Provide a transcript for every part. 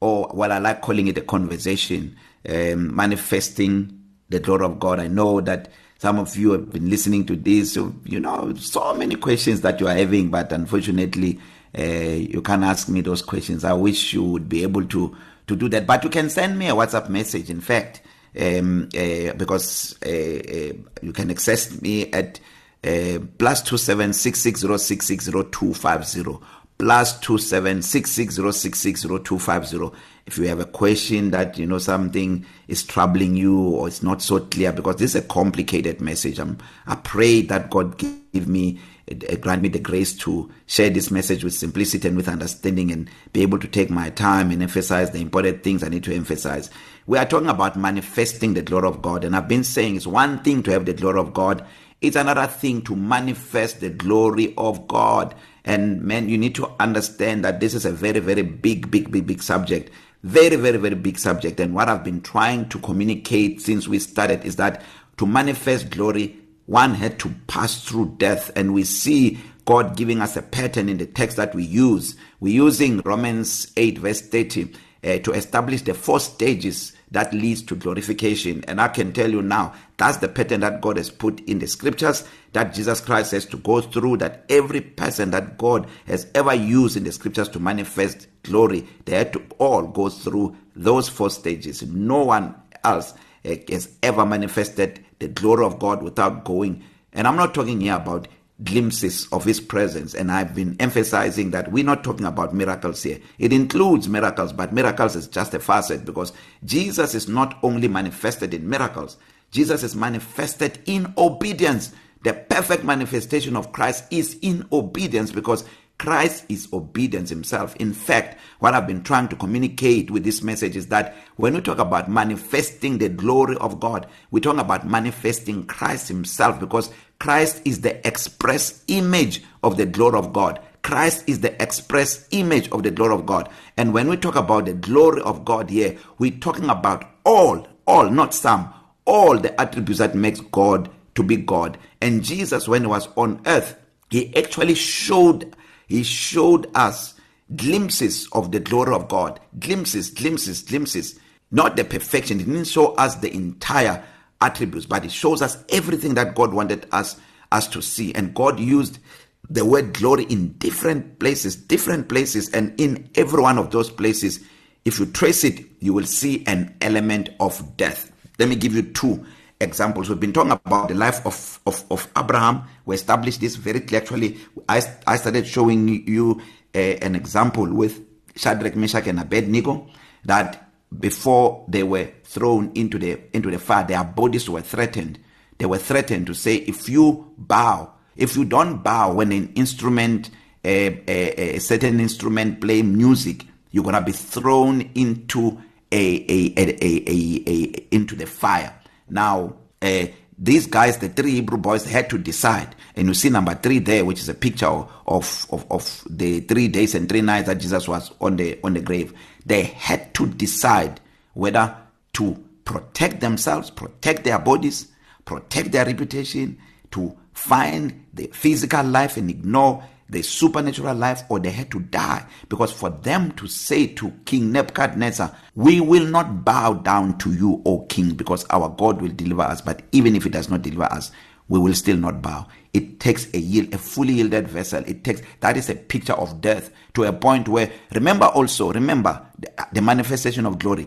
or what I like calling it a conversation um, manifesting the glory of God. I know that some of you have been listening to this. So, you know, so many questions that you are having, but unfortunately, uh, you can't ask me those questions. I wish you would be able to to do that, but you can send me a WhatsApp message. In fact, um, uh, because uh, uh, you can access me at uh, plus two seven six six zero six six zero two five zero +2766066025 if you have a question that you know something is troubling you or it's not so clear because this is a complicated message i'm i pray that god give me uh, grant me the grace to share this message with simplicity and with understanding and be able to take my time and emphasize the important things i need to emphasize we are talking about manifesting the glory of god and i've been saying it's one thing to have the glory of god it's another thing to manifest the glory of god And man, you need to understand that this is a very, very big, big, big, big subject. Very, very, very big subject. And what I've been trying to communicate since we started is that to manifest glory, one had to pass through death. And we see God giving us a pattern in the text that we use. We're using Romans 8, verse 30, uh, to establish the four stages that leads to glorification. And I can tell you now, that's the pattern that God has put in the scriptures that Jesus Christ has to go through, that every person that God has ever used in the scriptures to manifest glory, they had to all go through those four stages. No one else eh, has ever manifested the glory of God without going. And I'm not talking here about glimpses of his presence and I've been emphasizing that we're not talking about miracles here it includes miracles but miracles is just a facet because Jesus is not only manifested in miracles Jesus is manifested in obedience the perfect manifestation of Christ is in obedience because Christ is obedience himself. In fact, what I've been trying to communicate with this message is that when we talk about manifesting the glory of God, we talk about manifesting Christ himself because Christ is the express image of the glory of God. Christ is the express image of the glory of God. And when we talk about the glory of God here, we're talking about all, all, not some, all the attributes that makes God to be God. And Jesus when he was on earth, he actually showed He showed us glimpses of the glory of God, glimpses, glimpses, glimpses, not the perfection. He didn't show us the entire attributes, but he shows us everything that God wanted us us to see. And God used the word glory in different places, different places, and in every one of those places, if you trace it, you will see an element of death. Let me give you two examples. We've been talking about the life of, of, of Abraham. We established this very clearly. Actually, I, I started showing you uh, an example with Shadrach, Meshach, and Abednego that before they were thrown into the into the fire, their bodies were threatened. They were threatened to say, if you bow, if you don't bow when an instrument, a, eh, a, eh, a certain instrument play music, you're gonna be thrown into a a, a, a, a, a into the fire. Now, uh, these guys, the three Hebrew boys, had to decide. And you see number three there, which is a picture of, of, of the three days and three nights that Jesus was on the on the grave. They had to decide whether to protect themselves, protect their bodies, protect their reputation, to find the physical life and ignore the supernatural life or they had to die because for them to say to King Nebuchadnezzar we will not bow down to you o king because our God will deliver us but even if he does not deliver us we will still not bow it takes a yield a fully yielded vessel it takes that is a picture of death to a point where remember also remember the, the manifestation of glory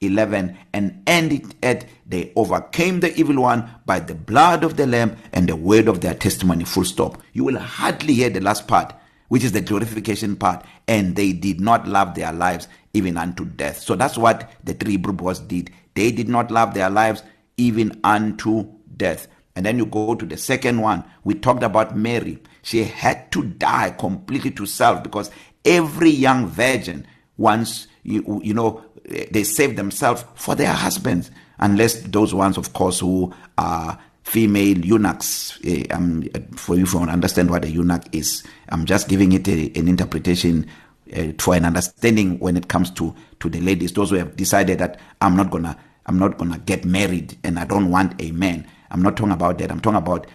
11 and end it at they overcame the evil one by the blood of the lamb and the word of their testimony full stop you will hardly hear the last part which is the glorification part and they did not love their lives even unto death so that's what the three Hebrew boys did they did not love their lives even unto death and then you go to the second one we talked about Mary she had to die completely to self because every young virgin once you, you know they save themselves for their husbands unless those ones of course who are female eunuchs. Uh, um, for you to understand what a eunuch is, I'm just giving it a, an interpretation uh, for an understanding when it comes to to the ladies. Those who have decided that I'm not gonna I'm not gonna get married and I don't want a man. I'm not talking about that. I'm talking about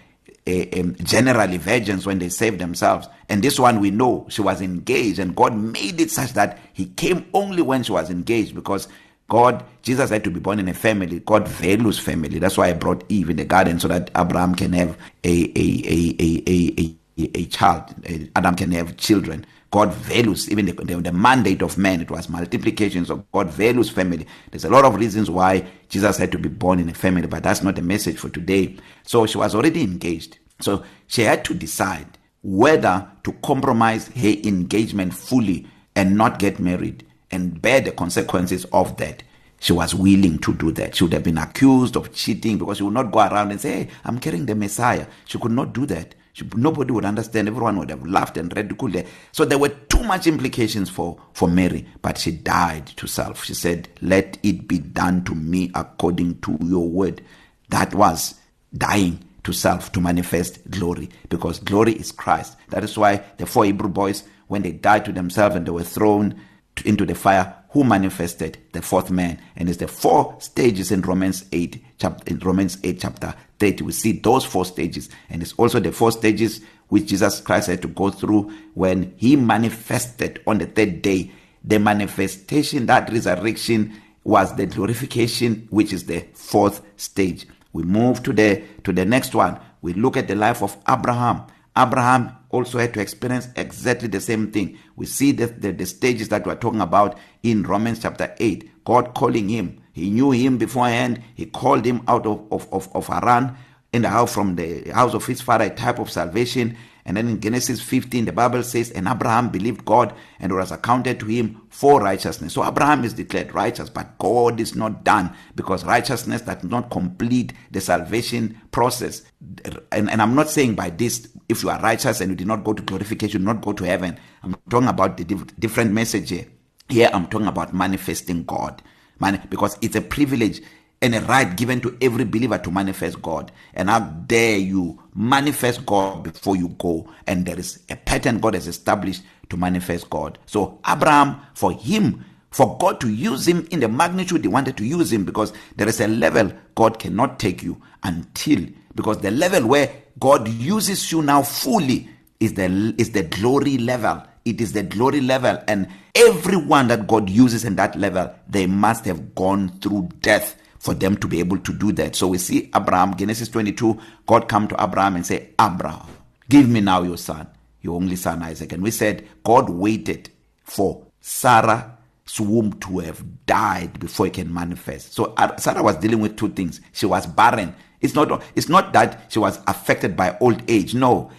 uh, um, generally virgins when they save themselves. And this one we know she was engaged, and God made it such that He came only when she was engaged because God, Jesus had to be born in a family. God values family. That's why I brought Eve in the garden so that Abraham can have a a a a a a, a child. Adam can have children. God values even the, the the mandate of man. It was multiplication. So God values family. There's a lot of reasons why Jesus had to be born in a family, but that's not the message for today. So she was already engaged. So she had to decide whether to compromise her engagement fully and not get married and bear the consequences of that she was willing to do that she would have been accused of cheating because she would not go around and say hey, i'm carrying the messiah she could not do that she, nobody would understand everyone would have laughed and ridiculed her so there were too much implications for for mary but she died to self she said let it be done to me according to your word that was dying to self to manifest glory because glory is Christ that is why the four hebrew boys when they died to themselves and they were thrown into the fire who manifested the fourth man and it's the four stages in Romans 8 chapter in Romans 8 chapter 30 we see those four stages and it's also the four stages which Jesus Christ had to go through when he manifested on the third day the manifestation that resurrection was the glorification which is the fourth stage we move to the to the next one we look at the life of Abraham Abraham also had to experience exactly the same thing. We see the, the, the stages that we're talking about in Romans chapter 8. God calling him. He knew him beforehand. He called him out of, of, of, of Haran and how from the house of his father a type of salvation And then in Genesis 15, the Bible says, And Abraham believed God and was accounted to him for righteousness. So Abraham is declared righteous, but God is not done because righteousness does not complete the salvation process. And, and I'm not saying by this, if you are righteous and you did not go to glorification, not go to heaven. I'm talking about the diff- different message here. Here I'm talking about manifesting God. Man, because it's a privilege and a right given to every believer to manifest God. And out there you manifest God before you go and there is a pattern God has established to manifest God. So Abraham for him for God to use him in the magnitude he wanted to use him because there is a level God cannot take you until because the level where God uses you now fully is the is the glory level it is the glory level and everyone that God uses in that level they must have gone through death for them to be able to do that. So we see Abraham, Genesis 22, God come to Abraham and say, Abraham, give me now your son, your only son Isaac. And we said, God waited for Sarah's womb to have died before it can manifest. So uh, Sarah was dealing with two things. She was barren. It's not, it's not that she was affected by old age. No.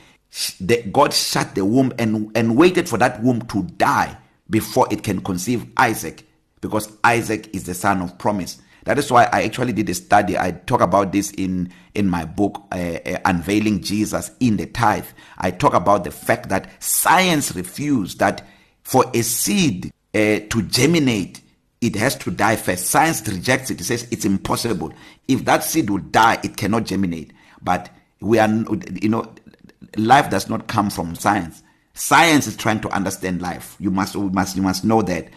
The, God shut the womb and, and waited for that womb to die before it can conceive Isaac because Isaac is the son of promise. That is why I actually did a study. I talk about this in in my book uh, uh, Unveiling Jesus in the Tithe. I talk about the fact that science refused that for a seed uh, to germinate it has to die first. Science rejects it. It says it's impossible. If that seed will die, it cannot germinate. But we are you know life does not come from science. Science is trying to understand life. You must you must you must know that.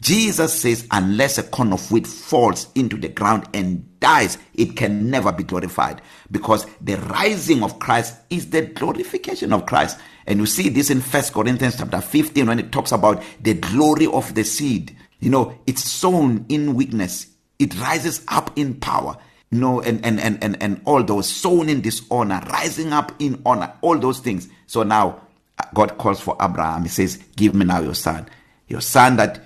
Jesus says unless a corn of wheat falls into the ground and dies it can never be glorified because the rising of Christ is the glorification of Christ and you see this in 1 Corinthians chapter 15 when it talks about the glory of the seed you know it's sown in weakness it rises up in power you know and and and and and all those sown in dishonor rising up in honor all those things so now uh, God calls for Abraham he says give me now your son your son that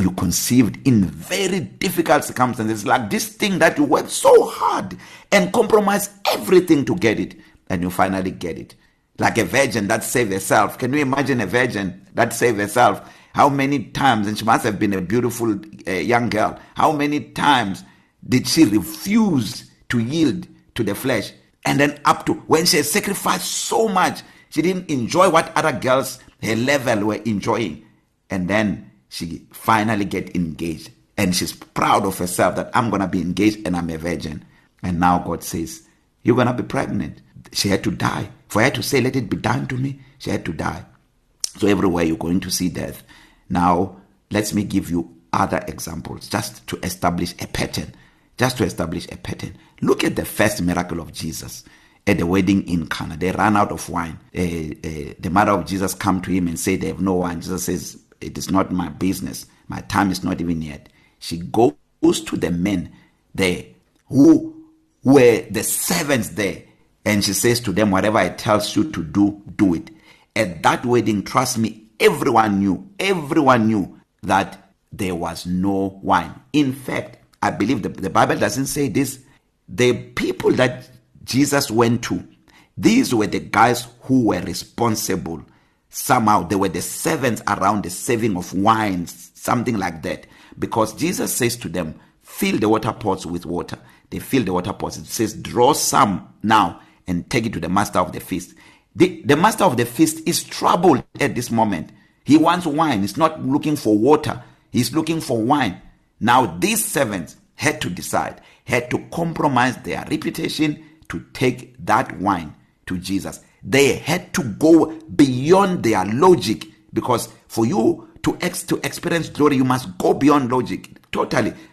you conceived in very difficult circumstances like this thing that you worked so hard and compromised everything to get it and you finally get it like a virgin that saved herself can you imagine a virgin that saved herself how many times and she must have been a beautiful uh, young girl how many times did she refuse to yield to the flesh and then up to when she sacrificed so much she didn't enjoy what other girls her level were enjoying and then she finally get engaged and she's proud of herself that I'm going to be engaged and I'm a virgin and now God says you're going to be pregnant she had to die for her to say let it be done to me she had to die so everywhere you're going to see death now let me give you other examples just to establish a pattern just to establish a pattern look at the first miracle of Jesus at the wedding in Cana they ran out of wine uh, uh, the mother of Jesus come to him and say they have no wine Jesus says it is not my business my time is not even yet she goes to the men there who were the servants there and she says to them whatever i tells you to do do it at that wedding trust me everyone knew everyone knew that there was no wine in fact i believe the, the bible doesn't say this the people that jesus went to these were the guys who were responsible somehow they were the servants around the serving of wine something like that because Jesus says to them fill the water pots with water they fill the water pots it says draw some now and take it to the master of the feast the, the master of the feast is troubled at this moment he wants wine he's not looking for water he's looking for wine now these servants had to decide had to compromise their reputation to take that wine to Jesus they had to go beyond their logic because for you to ex to experience glory you must go beyond logic totally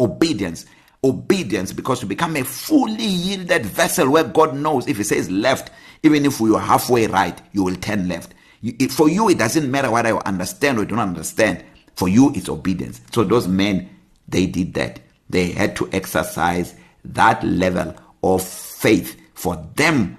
Obedience obedience because you become a fully yielded vessel where God knows if he says left even if you are halfway right you will turn left for you it doesn't matter whether you understand or you don't understand for you it's obedience so those men they did that they had to exercise that level of faith for them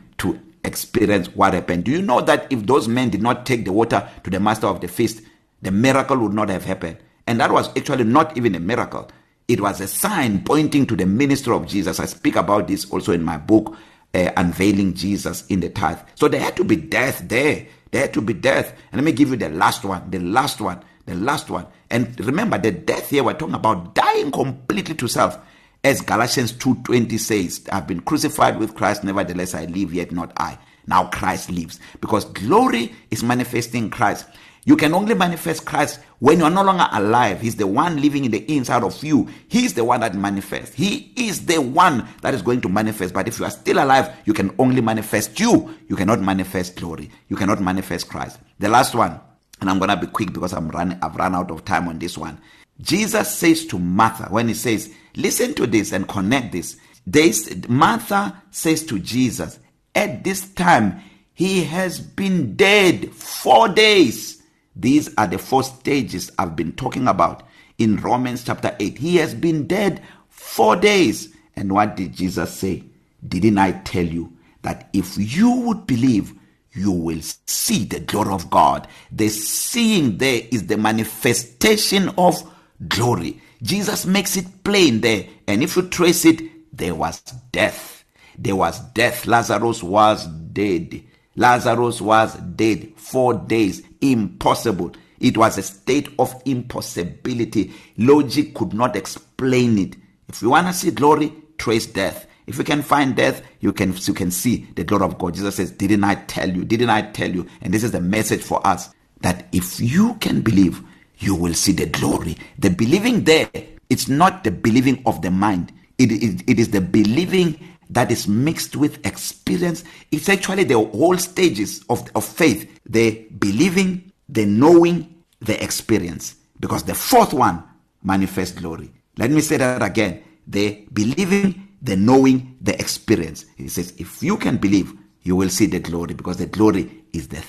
experience what happened. Do you know that if those men did not take the water to the master of the feast, the miracle would not have happened? And that was actually not even a miracle. It was a sign pointing to the ministry of Jesus. I speak about this also in my book, uh, Unveiling Jesus in the Tithe. So there had to be death there. There had to be death. And let me give you the last one, the last one, the last one. And remember, the death here, we're talking about dying completely to self. as Galatians 2:20 says I've been crucified with Christ nevertheless I live yet not I now Christ lives because glory is manifesting Christ you can only manifest Christ when you are no longer alive he's the one living in the inside of you he's the one that manifests he is the one that is going to manifest but if you are still alive you can only manifest you you cannot manifest glory you cannot manifest Christ the last one and I'm going to be quick because I'm running I've run out of time on this one Jesus says to Martha when he says, "Listen to this and connect this." This Martha says to Jesus, "At this time he has been dead 4 days." These are the four stages I've been talking about in Romans chapter 8. He has been dead 4 days. And what did Jesus say? Didn't I tell you that if you would believe, you will see the glory of God. The seeing there is the manifestation of glory. Jesus makes it plain there. And if you trace it, there was death. There was death. Lazarus was dead. Lazarus was dead. Four days. Impossible. It was a state of impossibility. Logic could not explain it. If you want to see glory, trace death. If you can find death, you can you can see the glory of God. Jesus says, "Didn't I tell you? Didn't I tell you?" And this is the message for us that if you can believe, you will see the glory the believing there it's not the believing of the mind it it, it is the believing that is mixed with experience it's actually the whole stages of of faith the believing the knowing the experience because the fourth one manifests glory let me say that again the believing the knowing the experience he says if you can believe you will see the glory because the glory is the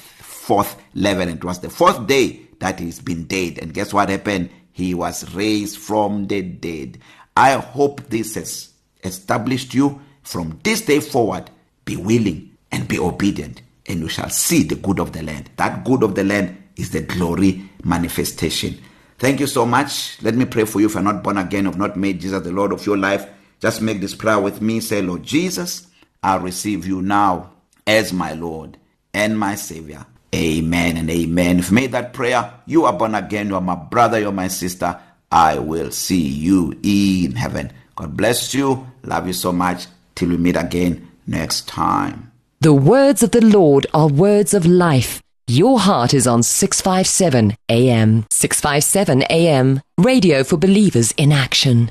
fourth level and it was the fourth day that he's been dead. And guess what happened? He was raised from the dead. I hope this has established you from this day forward. Be willing and be obedient, and you shall see the good of the land. That good of the land is the glory manifestation. Thank you so much. Let me pray for you if you're not born again, have not made Jesus the Lord of your life. Just make this prayer with me. Say, Lord Jesus, I receive you now as my Lord and my Savior. Amen and amen. If you made that prayer, you are born again. You are my brother, you are my sister. I will see you in heaven. God bless you. Love you so much. Till we meet again next time. The words of the Lord are words of life. Your heart is on 657 AM. 657 AM. Radio for believers in action.